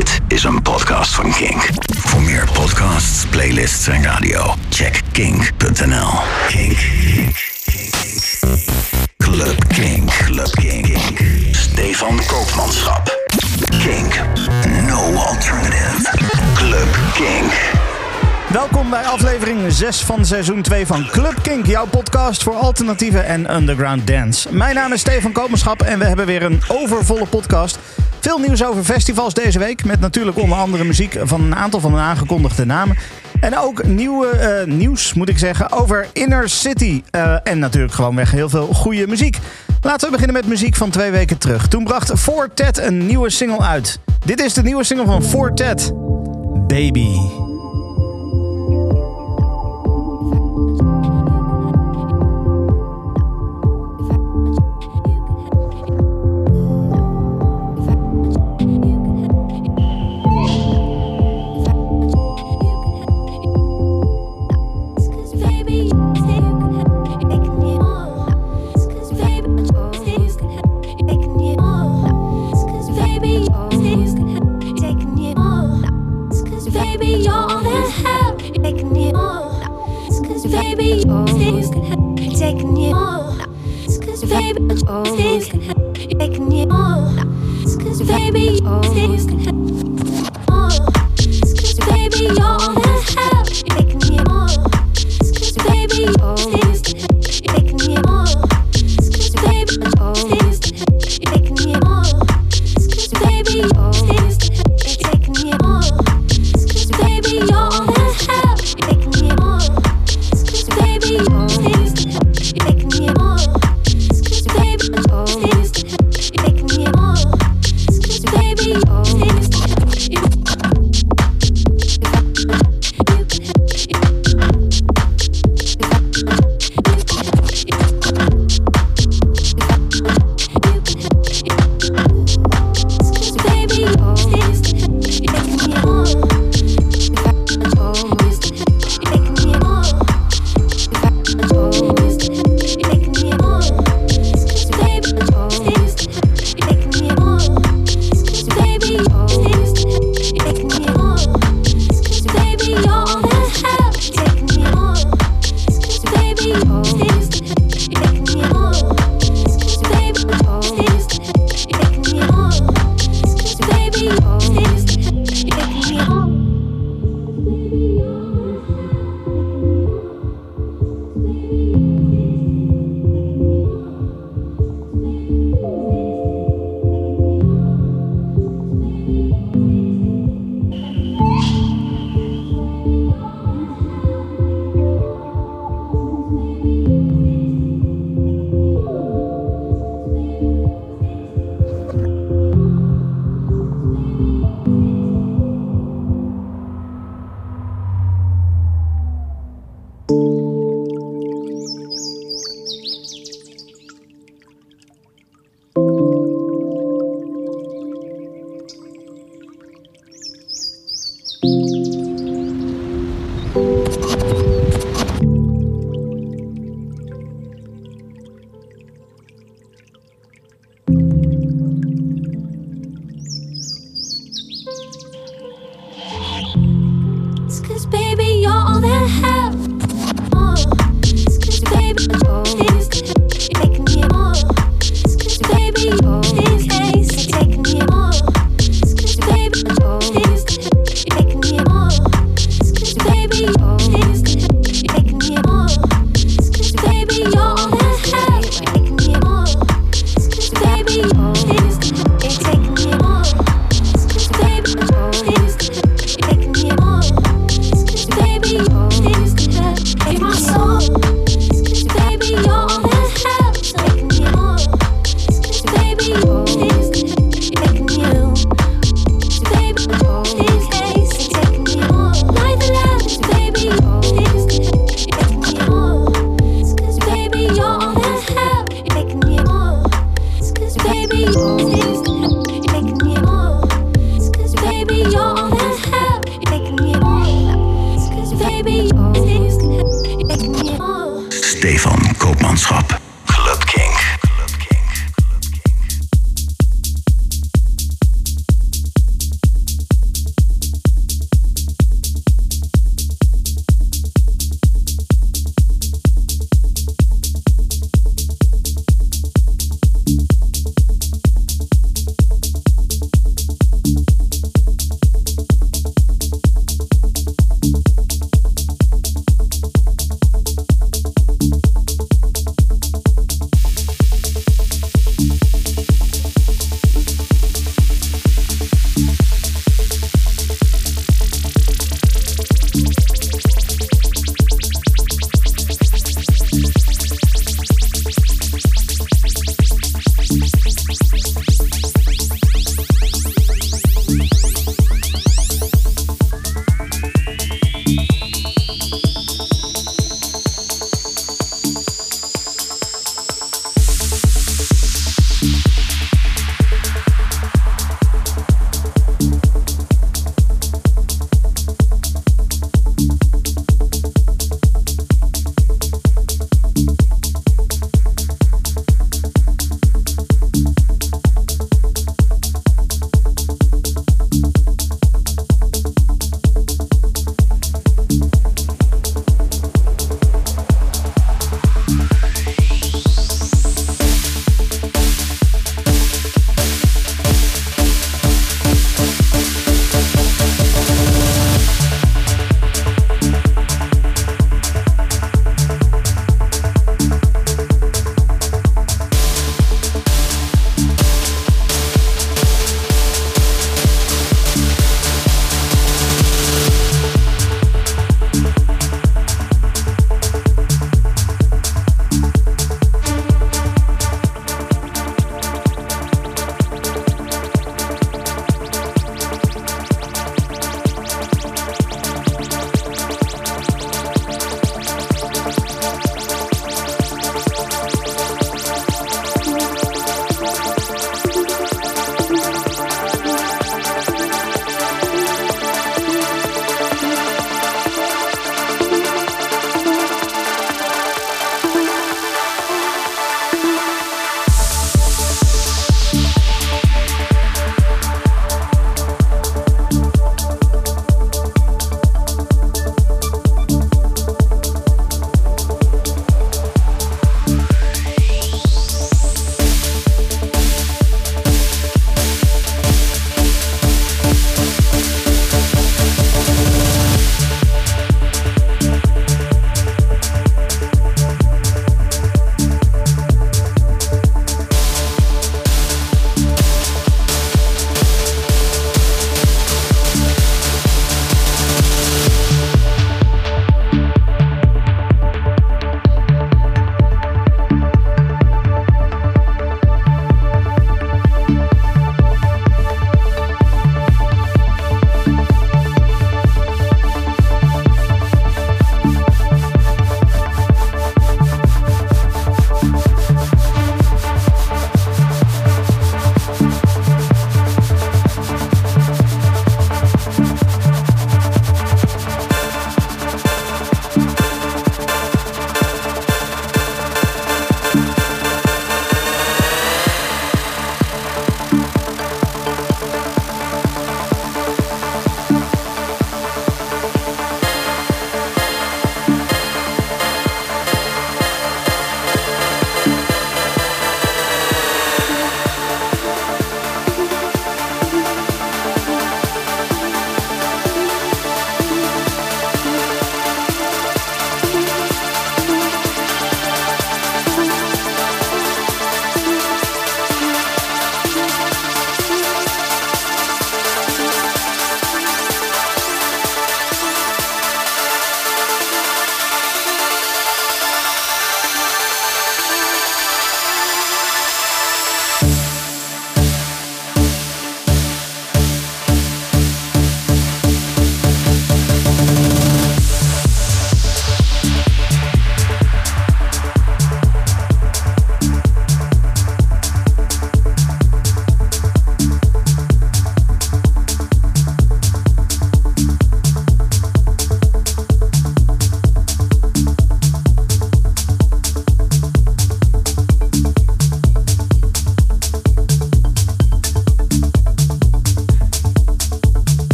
Dit is een podcast van Kink. Voor meer podcasts, playlists en radio, check kink.nl. Kink. Club Kink. Club Kink. Stefan Koopmanschap. Kink. No alternative. Club Kink. Welkom bij aflevering 6 van seizoen 2 van Club Kink, jouw podcast voor alternatieve en underground dance. Mijn naam is Stefan Koopmanschap en we hebben weer een overvolle podcast. Veel nieuws over festivals deze week, met natuurlijk onder andere muziek van een aantal van de aangekondigde namen. En ook nieuwe eh, nieuws, moet ik zeggen, over Inner City. Eh, en natuurlijk gewoon weg heel veel goede muziek. Laten we beginnen met muziek van twee weken terug. Toen bracht Fortet een nieuwe single uit. Dit is de nieuwe single van Fortet, Baby. Taking you on, cause baby, oh, taking you on, cause baby, oh, cause baby, you're all that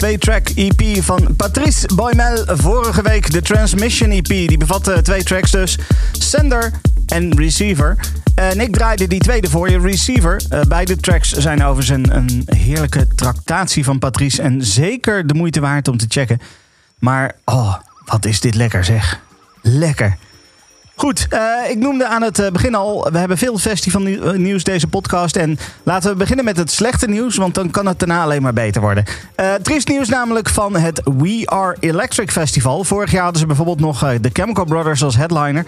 twee-track EP van Patrice Boymel. Vorige week de Transmission EP. Die bevatte twee tracks dus. Sender en Receiver. En ik draaide die tweede voor je, Receiver. Uh, beide tracks zijn overigens een, een heerlijke tractatie van Patrice. En zeker de moeite waard om te checken. Maar, oh, wat is dit lekker zeg. Lekker. Goed, uh, ik noemde aan het eh, begin al, we hebben veel festivalnieuws deze podcast. En laten we beginnen met het slechte nieuws, want dan kan het daarna alleen maar beter worden. Uh, triest nieuws namelijk van het We Are Electric Festival. Vorig jaar hadden ze bijvoorbeeld nog de Chemical Brothers als headliner.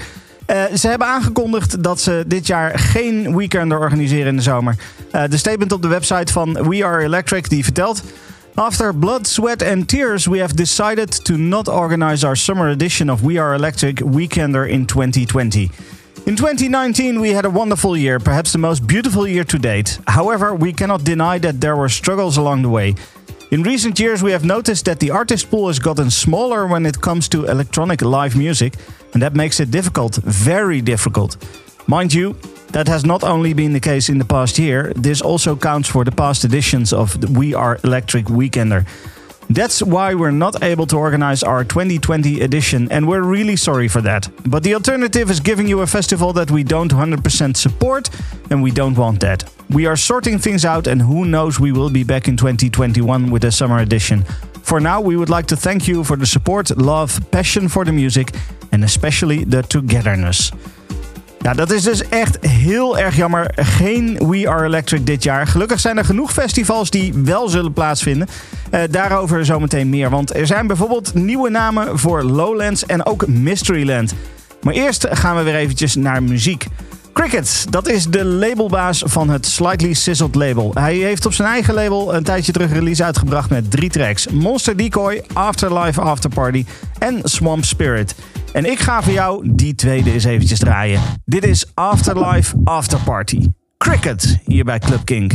Ze hebben aangekondigd dat ze dit jaar geen weekender organiseren in de zomer. De statement op de website van We Are Electric die vertelt... After blood, sweat, and tears, we have decided to not organize our summer edition of We Are Electric Weekender in 2020. In 2019, we had a wonderful year, perhaps the most beautiful year to date. However, we cannot deny that there were struggles along the way. In recent years, we have noticed that the artist pool has gotten smaller when it comes to electronic live music, and that makes it difficult, very difficult. Mind you, that has not only been the case in the past year, this also counts for the past editions of the We Are Electric Weekender. That's why we're not able to organize our 2020 edition, and we're really sorry for that. But the alternative is giving you a festival that we don't 100% support, and we don't want that. We are sorting things out, and who knows, we will be back in 2021 with a summer edition. For now, we would like to thank you for the support, love, passion for the music, and especially the togetherness. Ja, dat is dus echt heel erg jammer. Geen We Are Electric dit jaar. Gelukkig zijn er genoeg festivals die wel zullen plaatsvinden. Uh, daarover zometeen meer. Want er zijn bijvoorbeeld nieuwe namen voor Lowlands en ook Mysteryland. Maar eerst gaan we weer eventjes naar muziek. Cricket, dat is de labelbaas van het Slightly Sizzled label. Hij heeft op zijn eigen label een tijdje terug release uitgebracht met drie tracks. Monster Decoy, Afterlife Afterparty en Swamp Spirit. En ik ga voor jou die tweede eens eventjes draaien. Dit is Afterlife Afterparty. Cricket, hier bij Club Kink.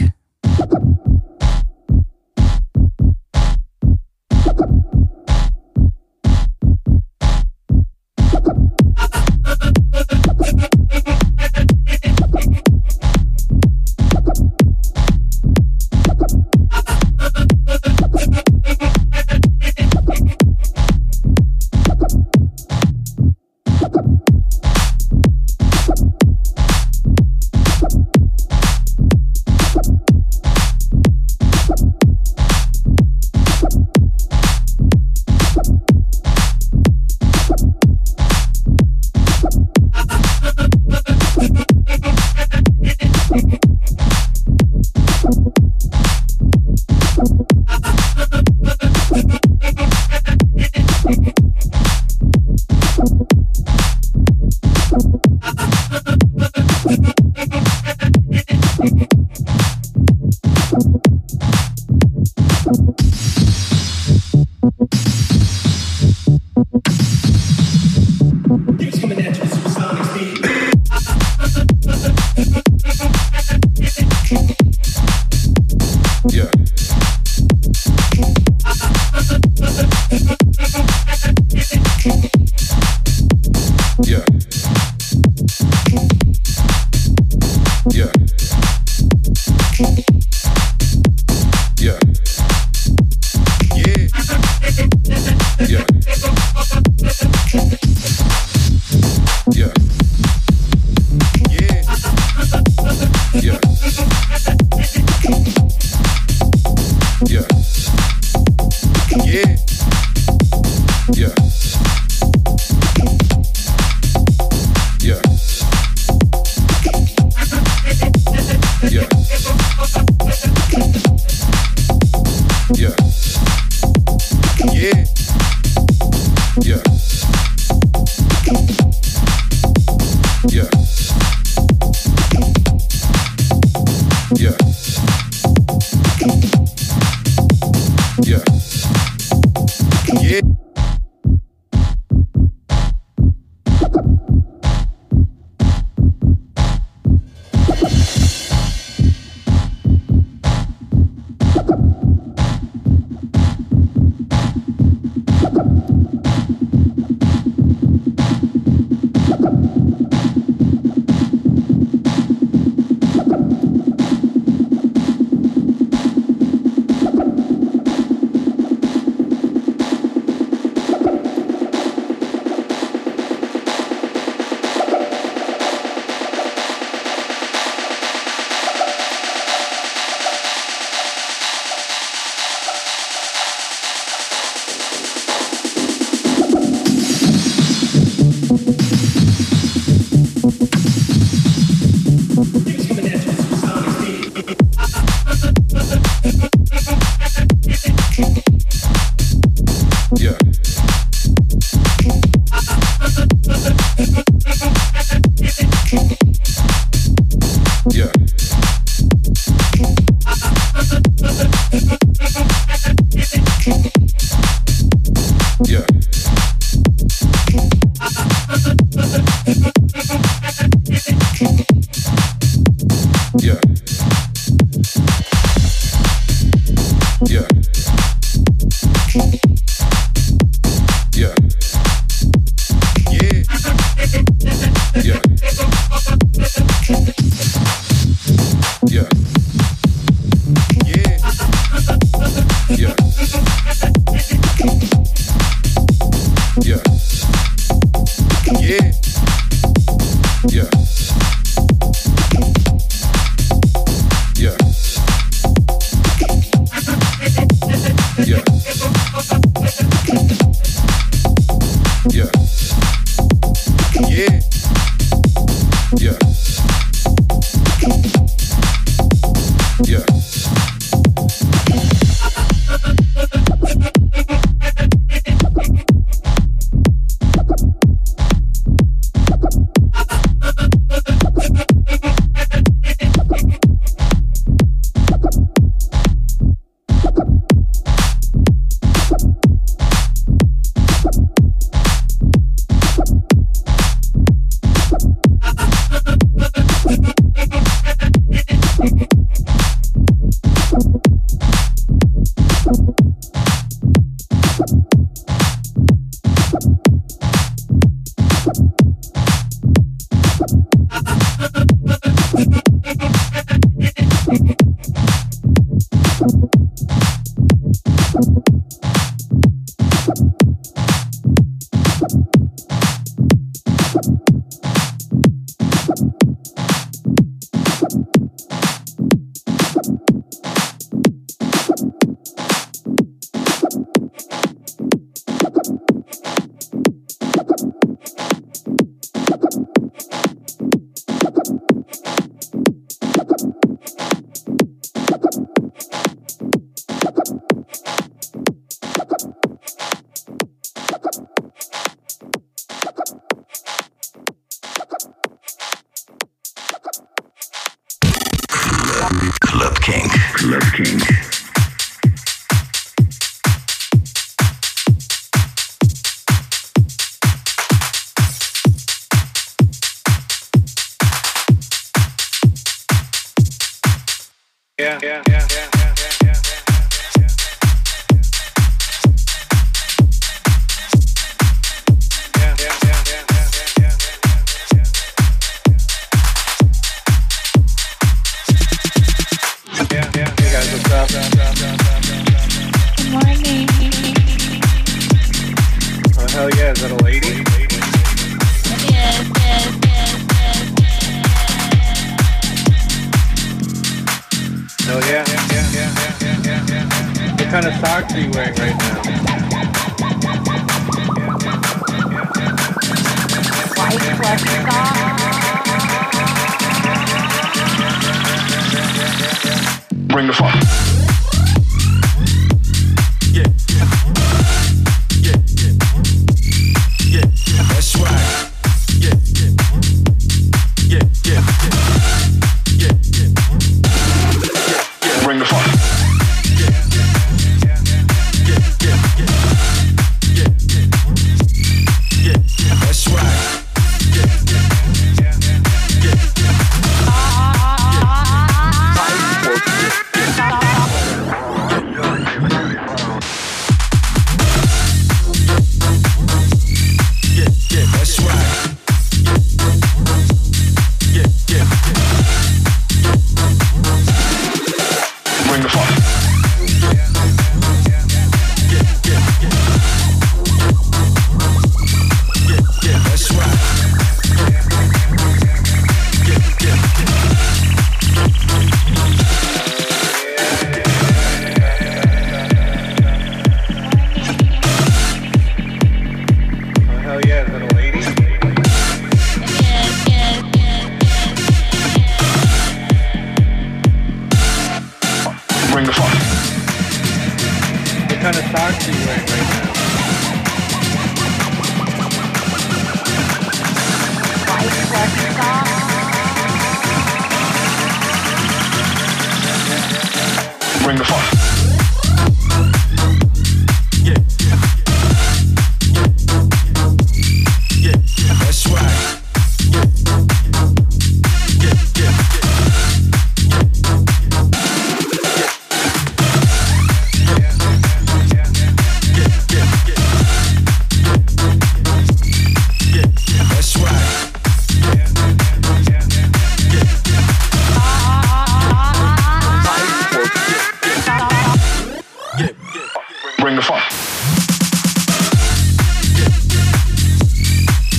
Yeah,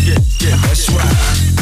Yeah, yeah, that's right.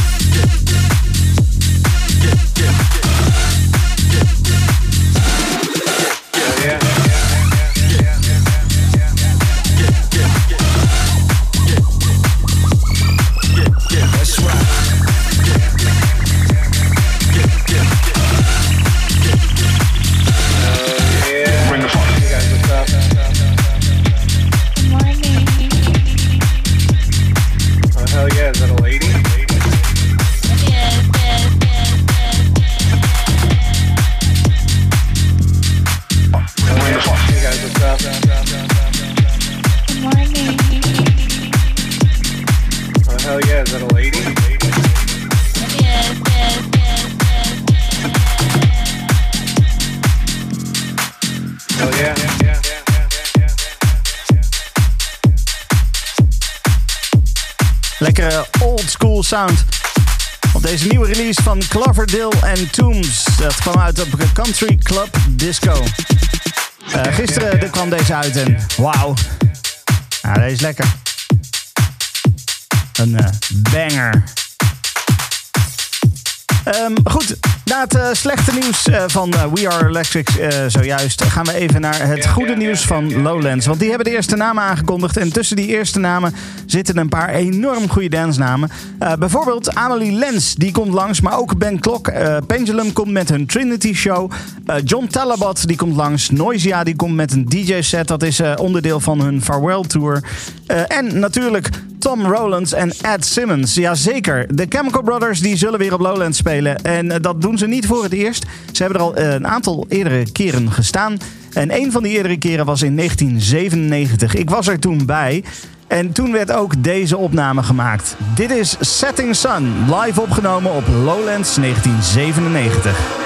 Country Club Disco. Eh, gisteren er kwam deze uit en wauw. Nou, deze is lekker. Een eh, banger. Ehm, goed, na het eh, slechte nieuws eh, van eh, We Are Electric zojuist gaan we even naar het goede nieuws van Lowlands. Want die hebben de eerste namen aangekondigd. En tussen die eerste namen zitten een paar enorm goede dansnamen. Bijvoorbeeld Amelie Lens, die komt langs. Maar ook Ben Klok. Pendulum komt met hun Trinity Show. John Talabot, die komt langs. Noisia, die komt met een DJ-set. Dat is onderdeel van hun Farewell Tour. En natuurlijk Tom Rowlands en Ed Simmons. Jazeker, de Chemical Brothers die zullen weer op Lowlands spelen. En dat doen ze niet voor het eerst. Ze hebben er al eh, een aantal eerdere keren gestaan. En een van die eerdere keren was in 1997. Ik was er toen bij. En toen werd ook deze opname gemaakt. Dit is Setting Sun, live opgenomen op Lowlands 1997.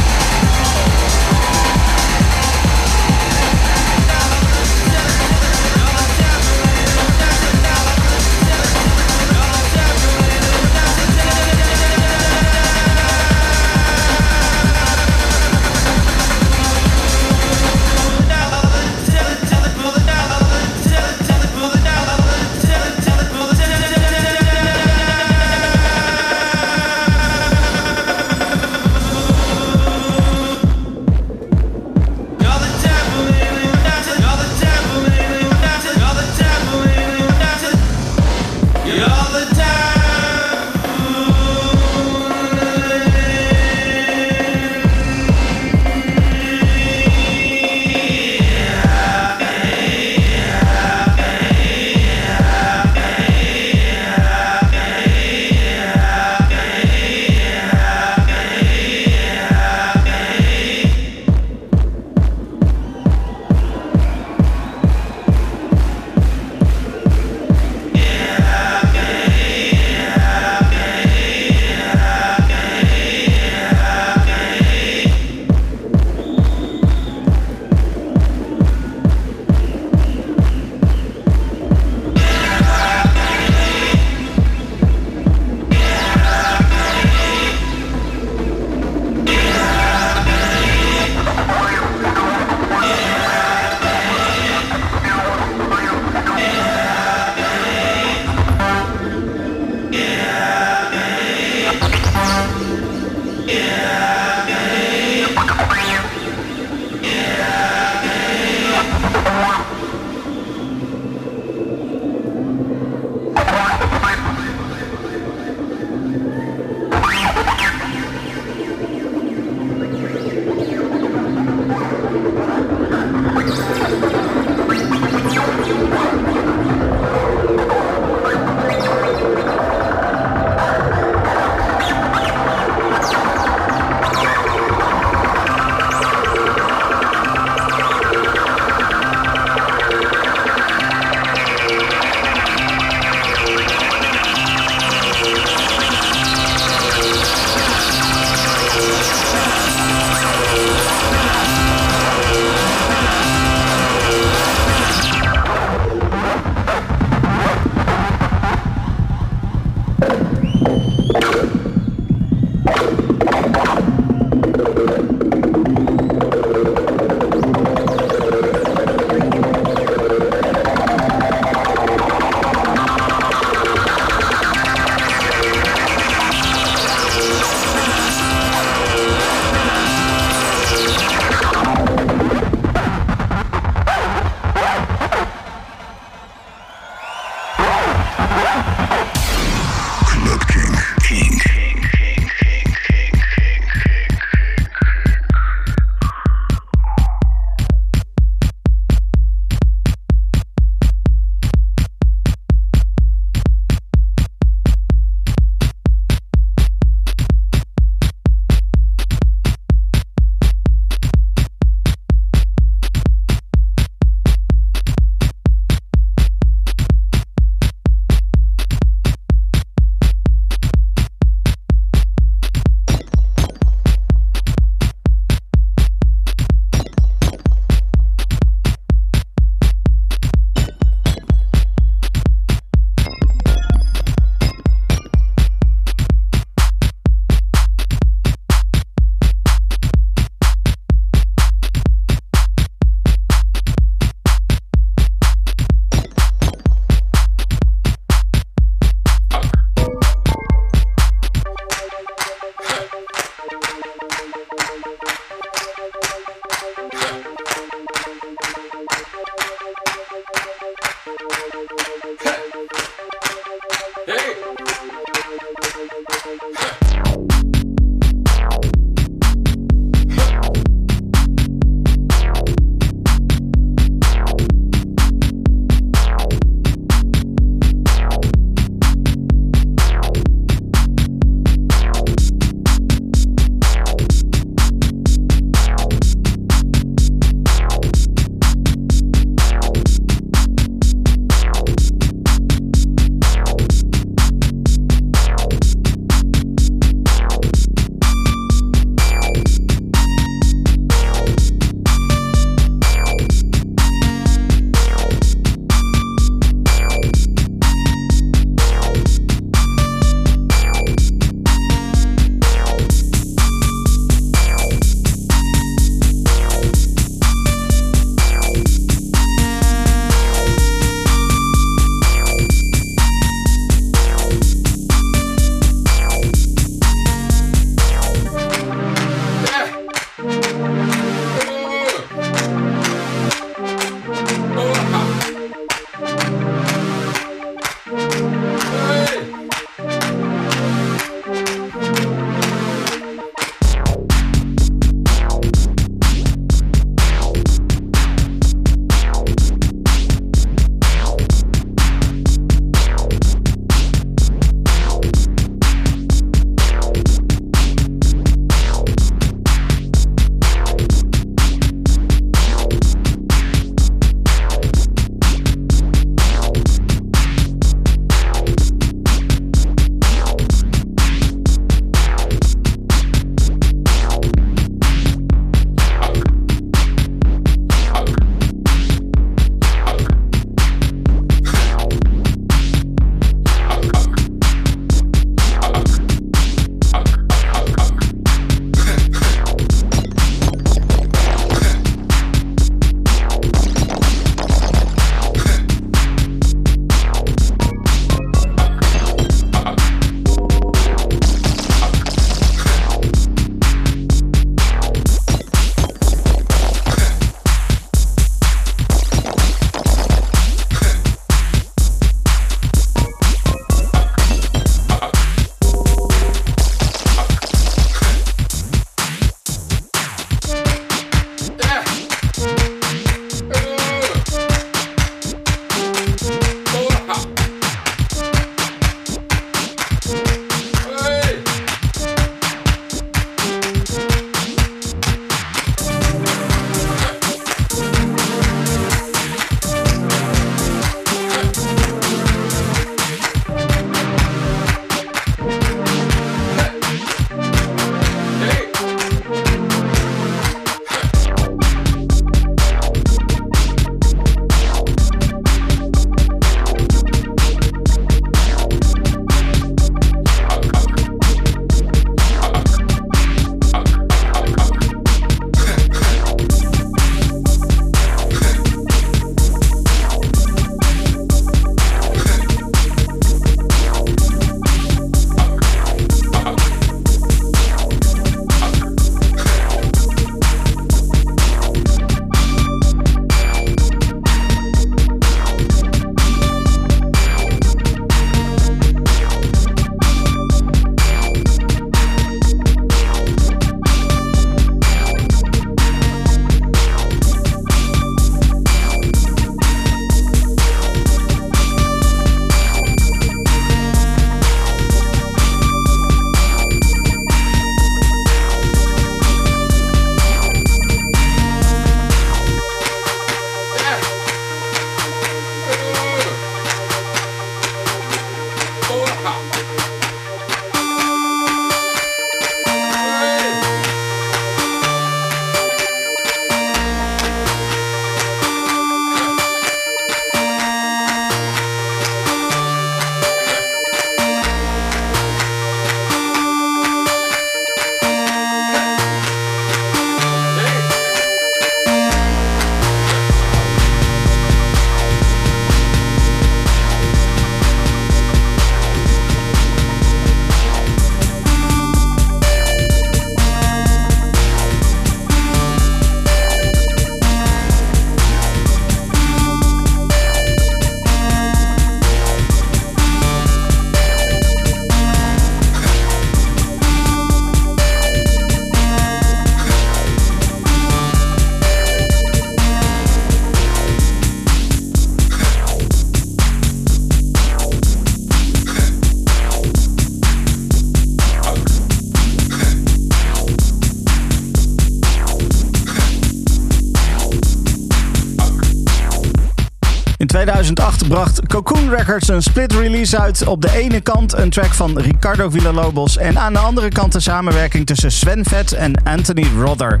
Records een split release uit. Op de ene kant een track van Ricardo Villalobos en aan de andere kant de samenwerking tussen Sven Vet en Anthony Rother.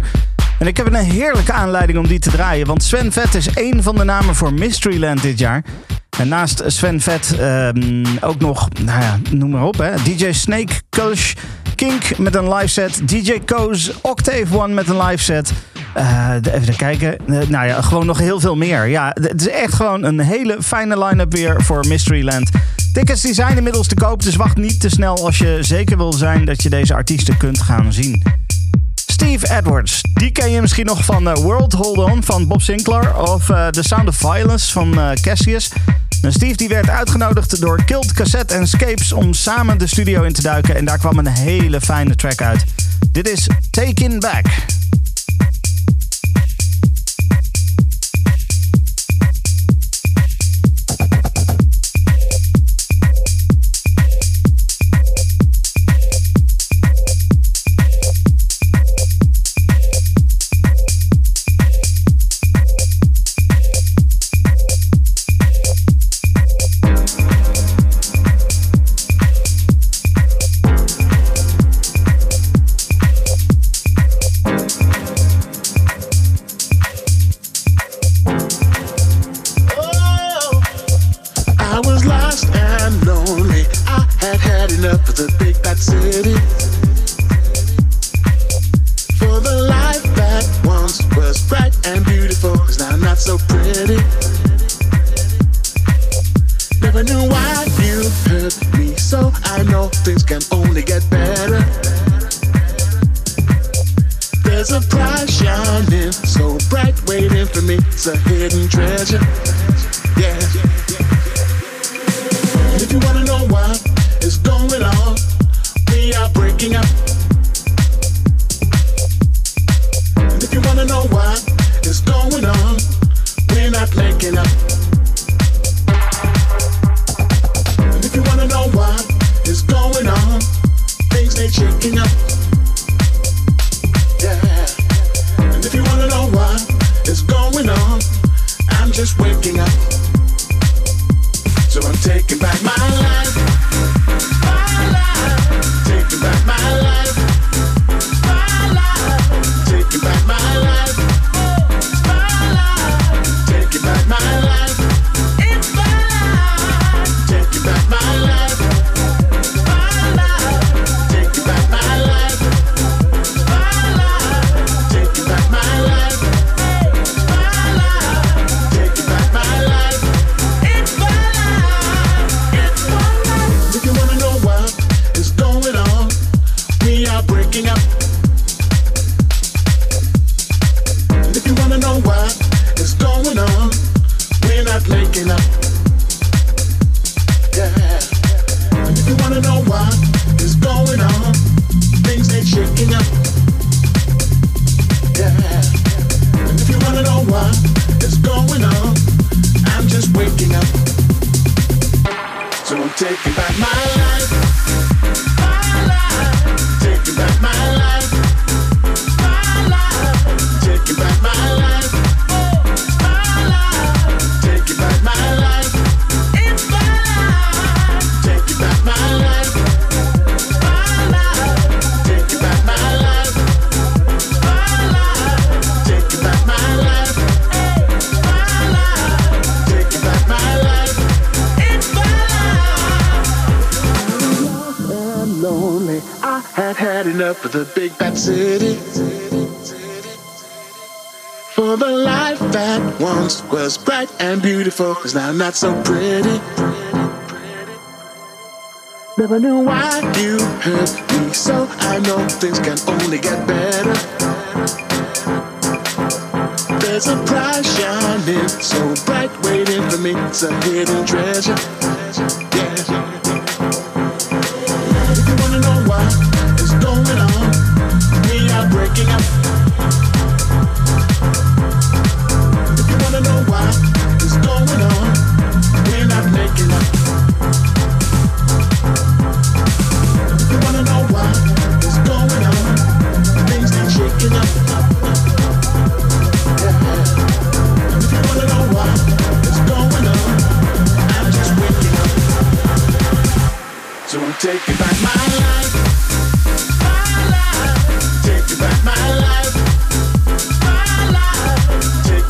En ik heb een heerlijke aanleiding om die te draaien, want Sven Vet is één van de namen voor Mysteryland dit jaar. En naast Sven Vet ehm, ook nog, nou ja, noem maar op, hè. DJ Snake, Kush, Kink met een live set, DJ Koos, Octave One met een live set. Eh, even kijken. Eh, nou ja, gewoon nog heel veel meer. Ja, het is echt gewoon een hele fijne line-up weer voor Mysteryland. Tickets die zijn inmiddels te koop, dus wacht niet te snel als je zeker wil zijn dat je deze artiesten kunt gaan zien. Steve Edwards, die ken je misschien nog van eh, World Hold On van Bob Sinclair of The Sound of Violence van Cassius. En Steve die werd uitgenodigd door Killed Cassette and Scapes om samen de studio in te duiken en daar kwam een hele fijne track uit. Dit is Taken Back. There's a prize shining so bright waiting for me. It's a hidden treasure. Now not so pretty. Never knew why you hurt me so. I know things can only get better. There's a prize shining so bright waiting for me. It's a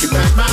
You back my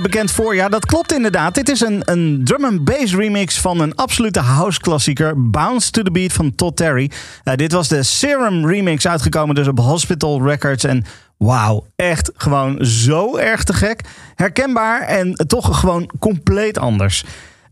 bekend voor. Ja, dat klopt inderdaad. Dit is een, een drum and bass remix van een absolute house klassieker. Bounce to the Beat van Todd Terry. Eh, dit was de Serum remix uitgekomen dus op Hospital Records. En wauw, echt gewoon zo erg te gek. Herkenbaar en toch gewoon compleet anders.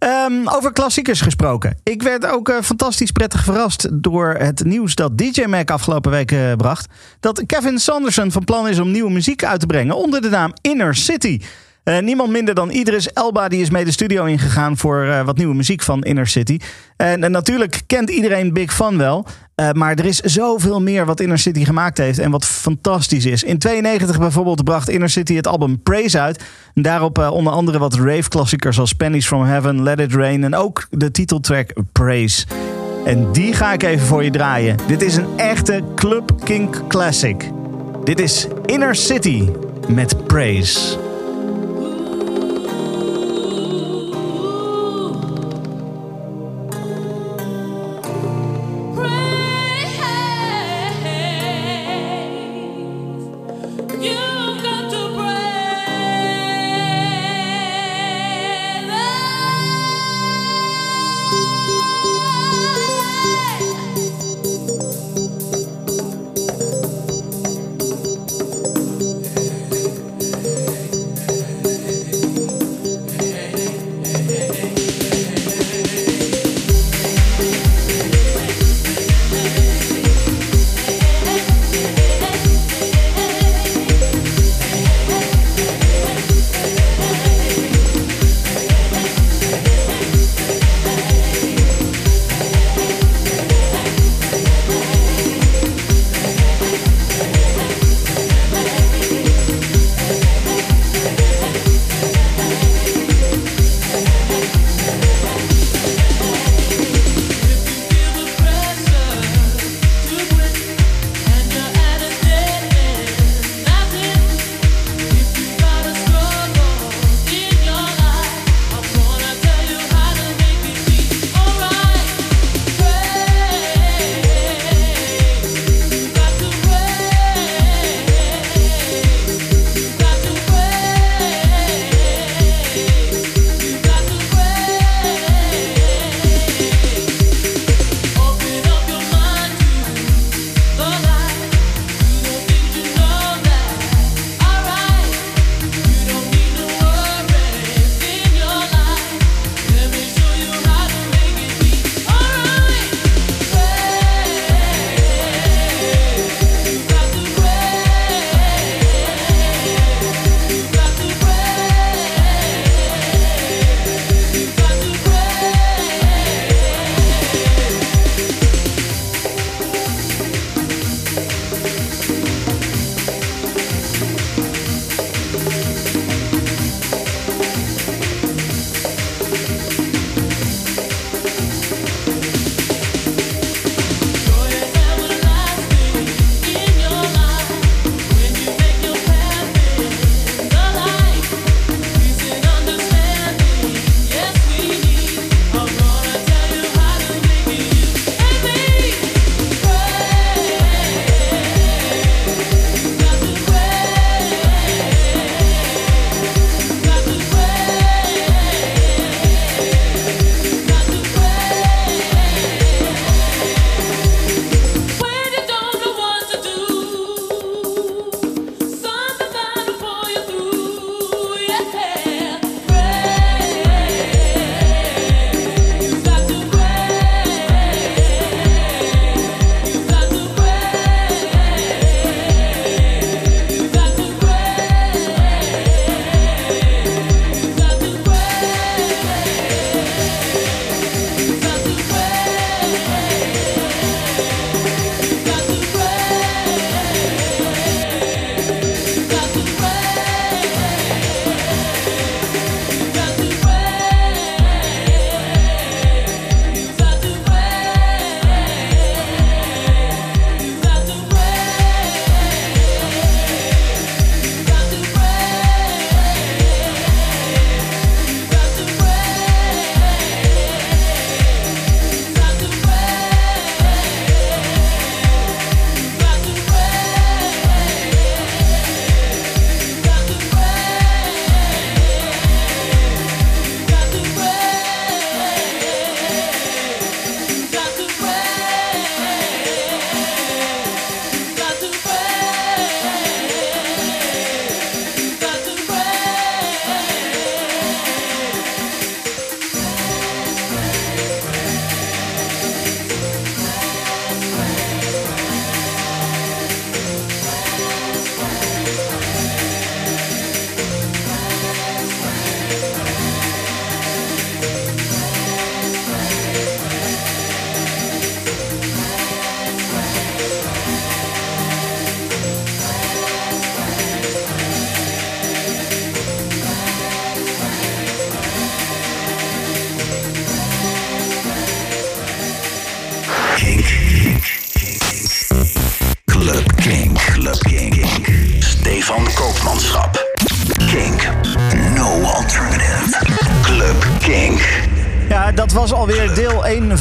Ehm, over klassiekers gesproken. Ik werd ook eh, fantastisch prettig verrast door het nieuws dat DJ Mac afgelopen week eh, bracht. Dat Kevin Sanderson van plan is om nieuwe muziek uit te brengen onder de naam Inner City. Eh, niemand minder dan Idris Elba die is mee de studio ingegaan voor eh, wat nieuwe muziek van Inner City. En, en natuurlijk kent iedereen Big Fun wel. eh, maar er is zoveel meer wat Inner City gemaakt heeft en wat fantastisch is. In 92 bijvoorbeeld bracht Inner City het album Praise uit. En daarop eh, onder andere wat rave-klassiekers als Pennies from Heaven, Let It Rain en ook de titeltrack Praise. En die ga ik even voor je draaien. Dit is een echte Club Kink classic. Dit is Inner City met Praise.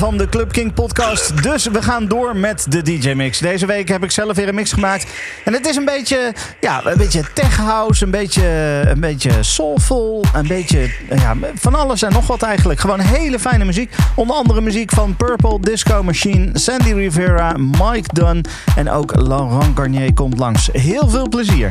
van de Club King podcast. Dus we gaan door met de DJ mix. Deze week heb ik zelf weer een mix gemaakt. En het is een beetje, ja, een beetje tech house, een beetje, een beetje soulful, een beetje ja, van alles en nog wat eigenlijk. Gewoon hele fijne muziek. Onder andere muziek van Purple, Disco Machine, Sandy Rivera, Mike Dunn en ook Laurent Garnier komt langs. Heel veel plezier.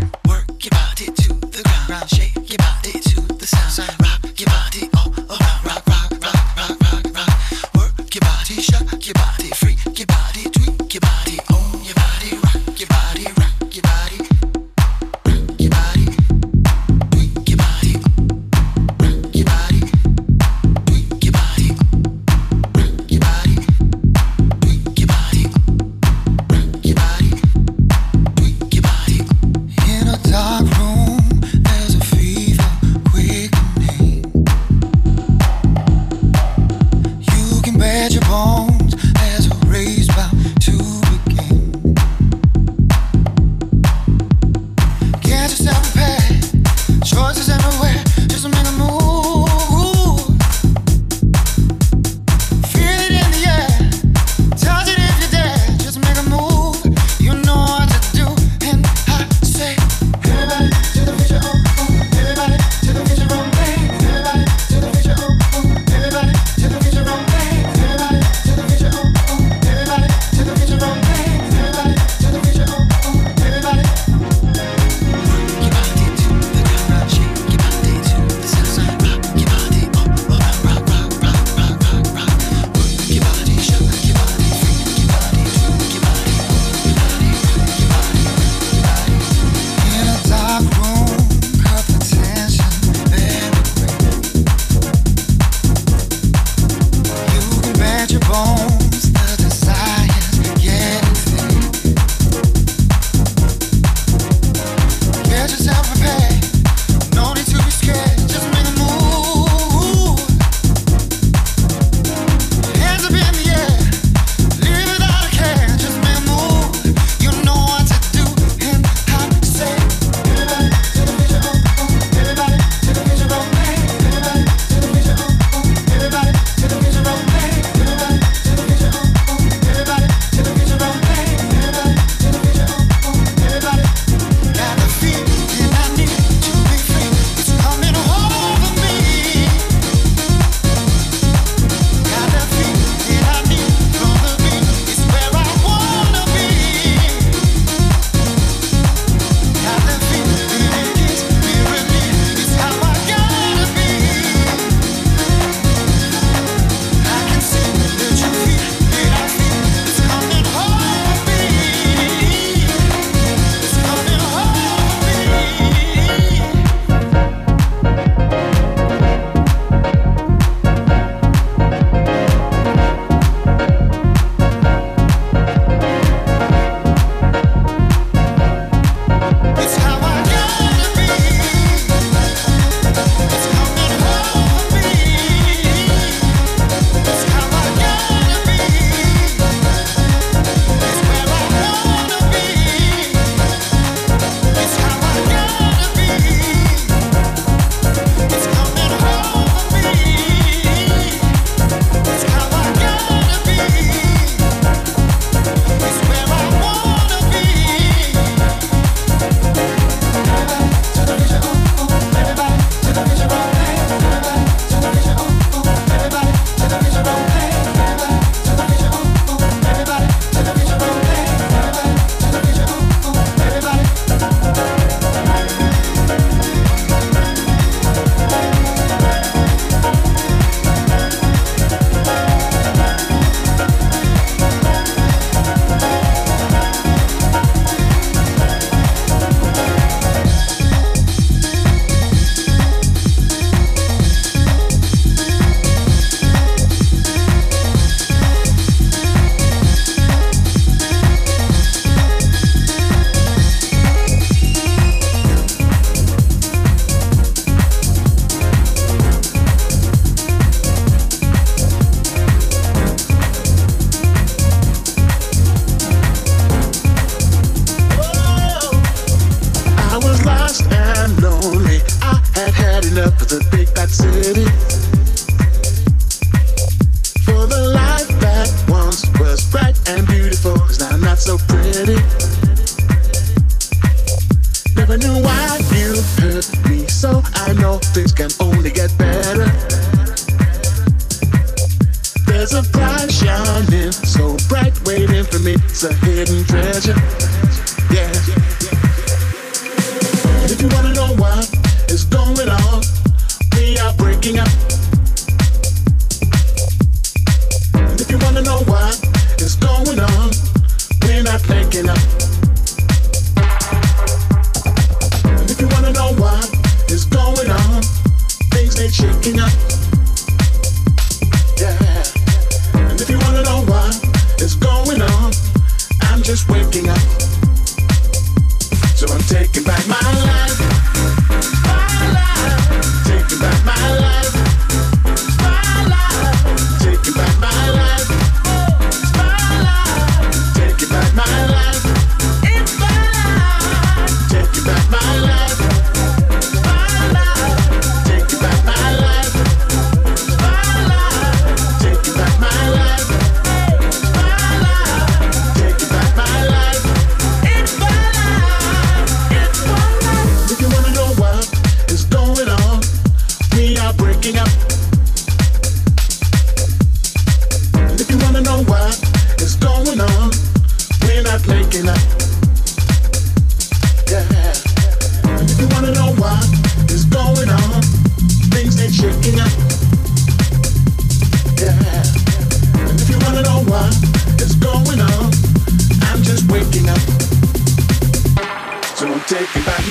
make back.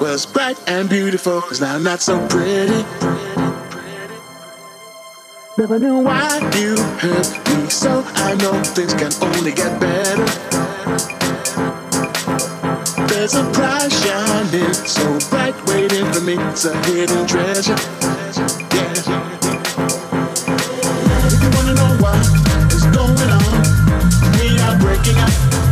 was bright and beautiful is now not so pretty. Never knew why you hurt me, so I know things can only get better. There's a prize shining so bright waiting for me, it's a hidden treasure. Yeah. If you wanna know what is going on, we are breaking up.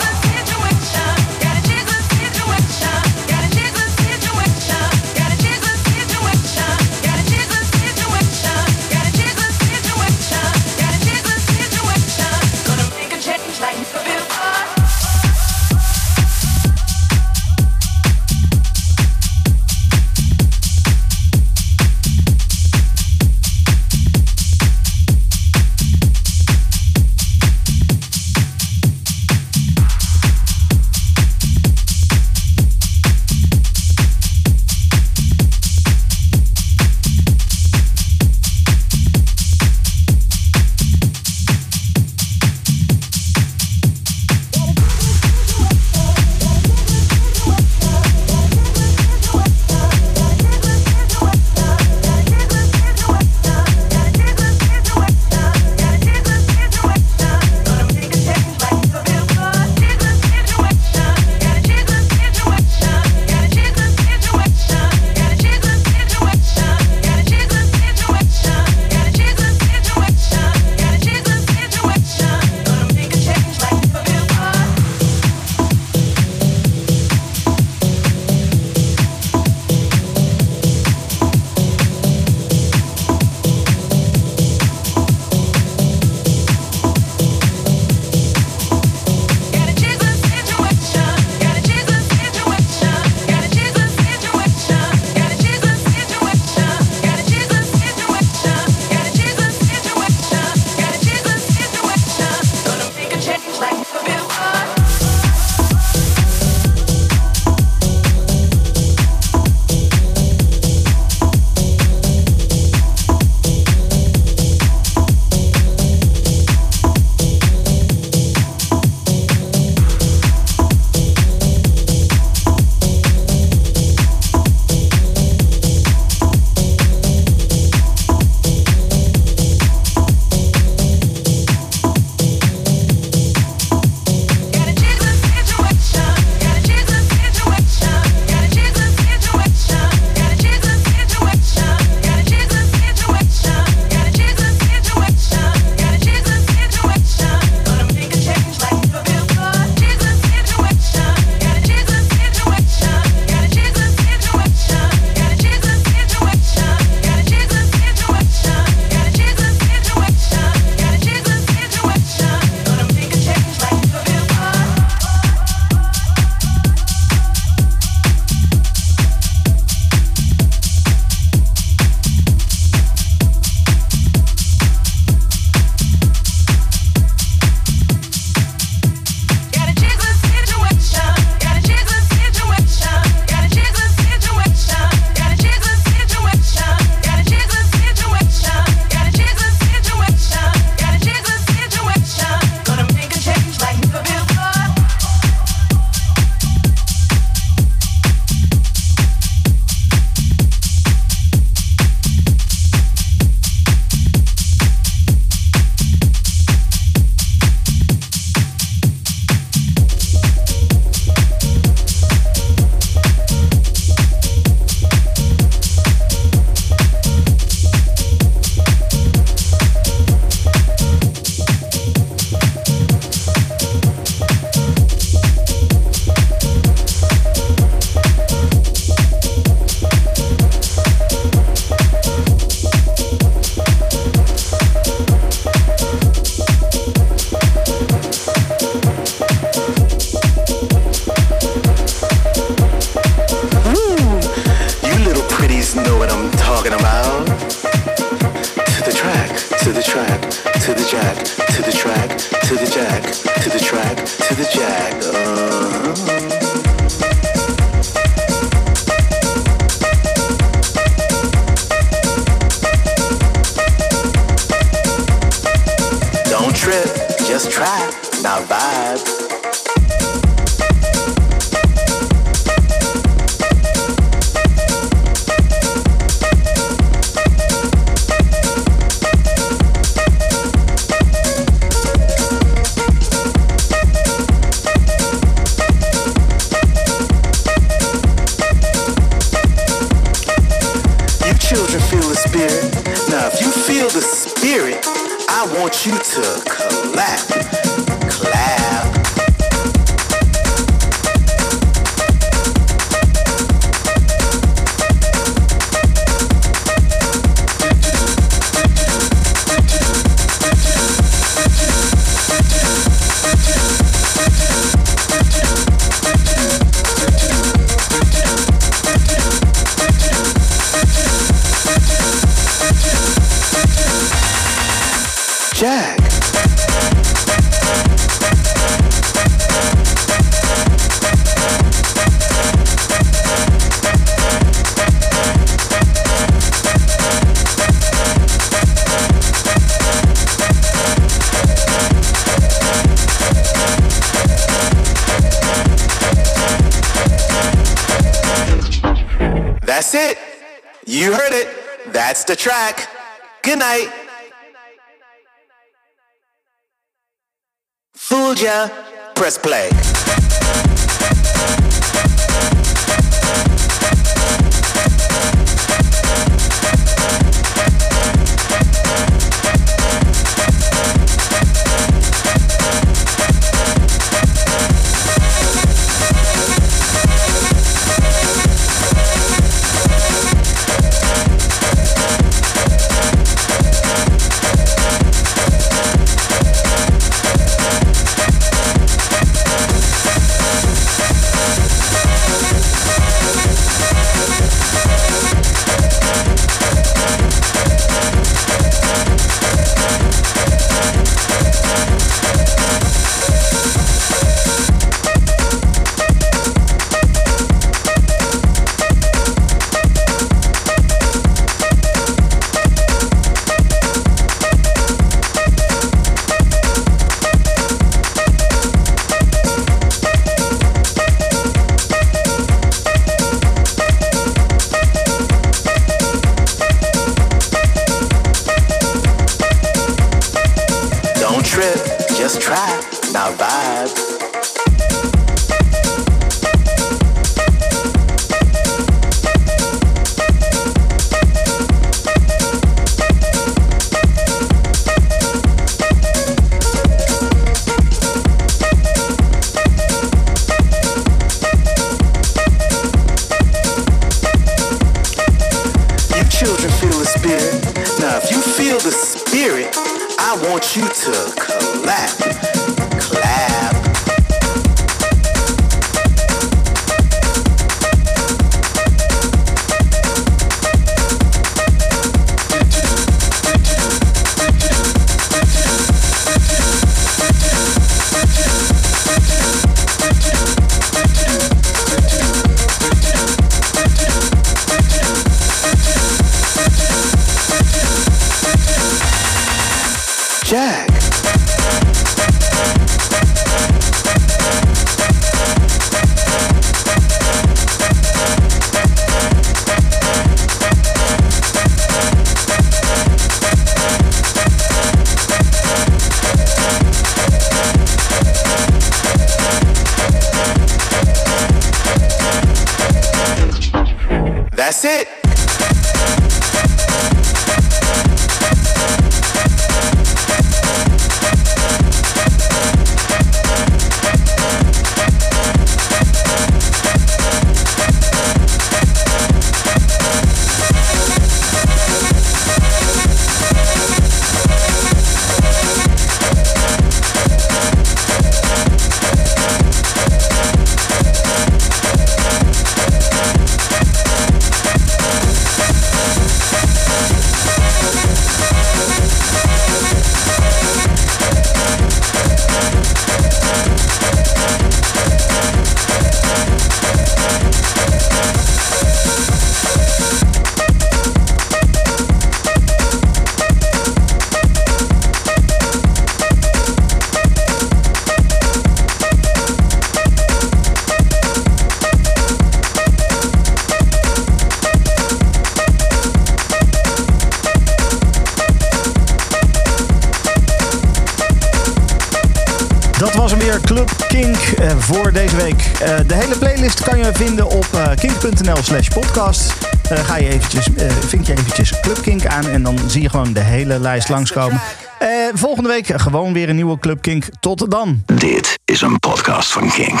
kink.nl slash podcast. Eh, ga je eventjes, eh, vind je eventjes Club Kink aan en dan zie je gewoon de hele lijst langskomen. Eh, volgende week gewoon weer een nieuwe Club Kink. Tot dan. Dit is een podcast van Kink.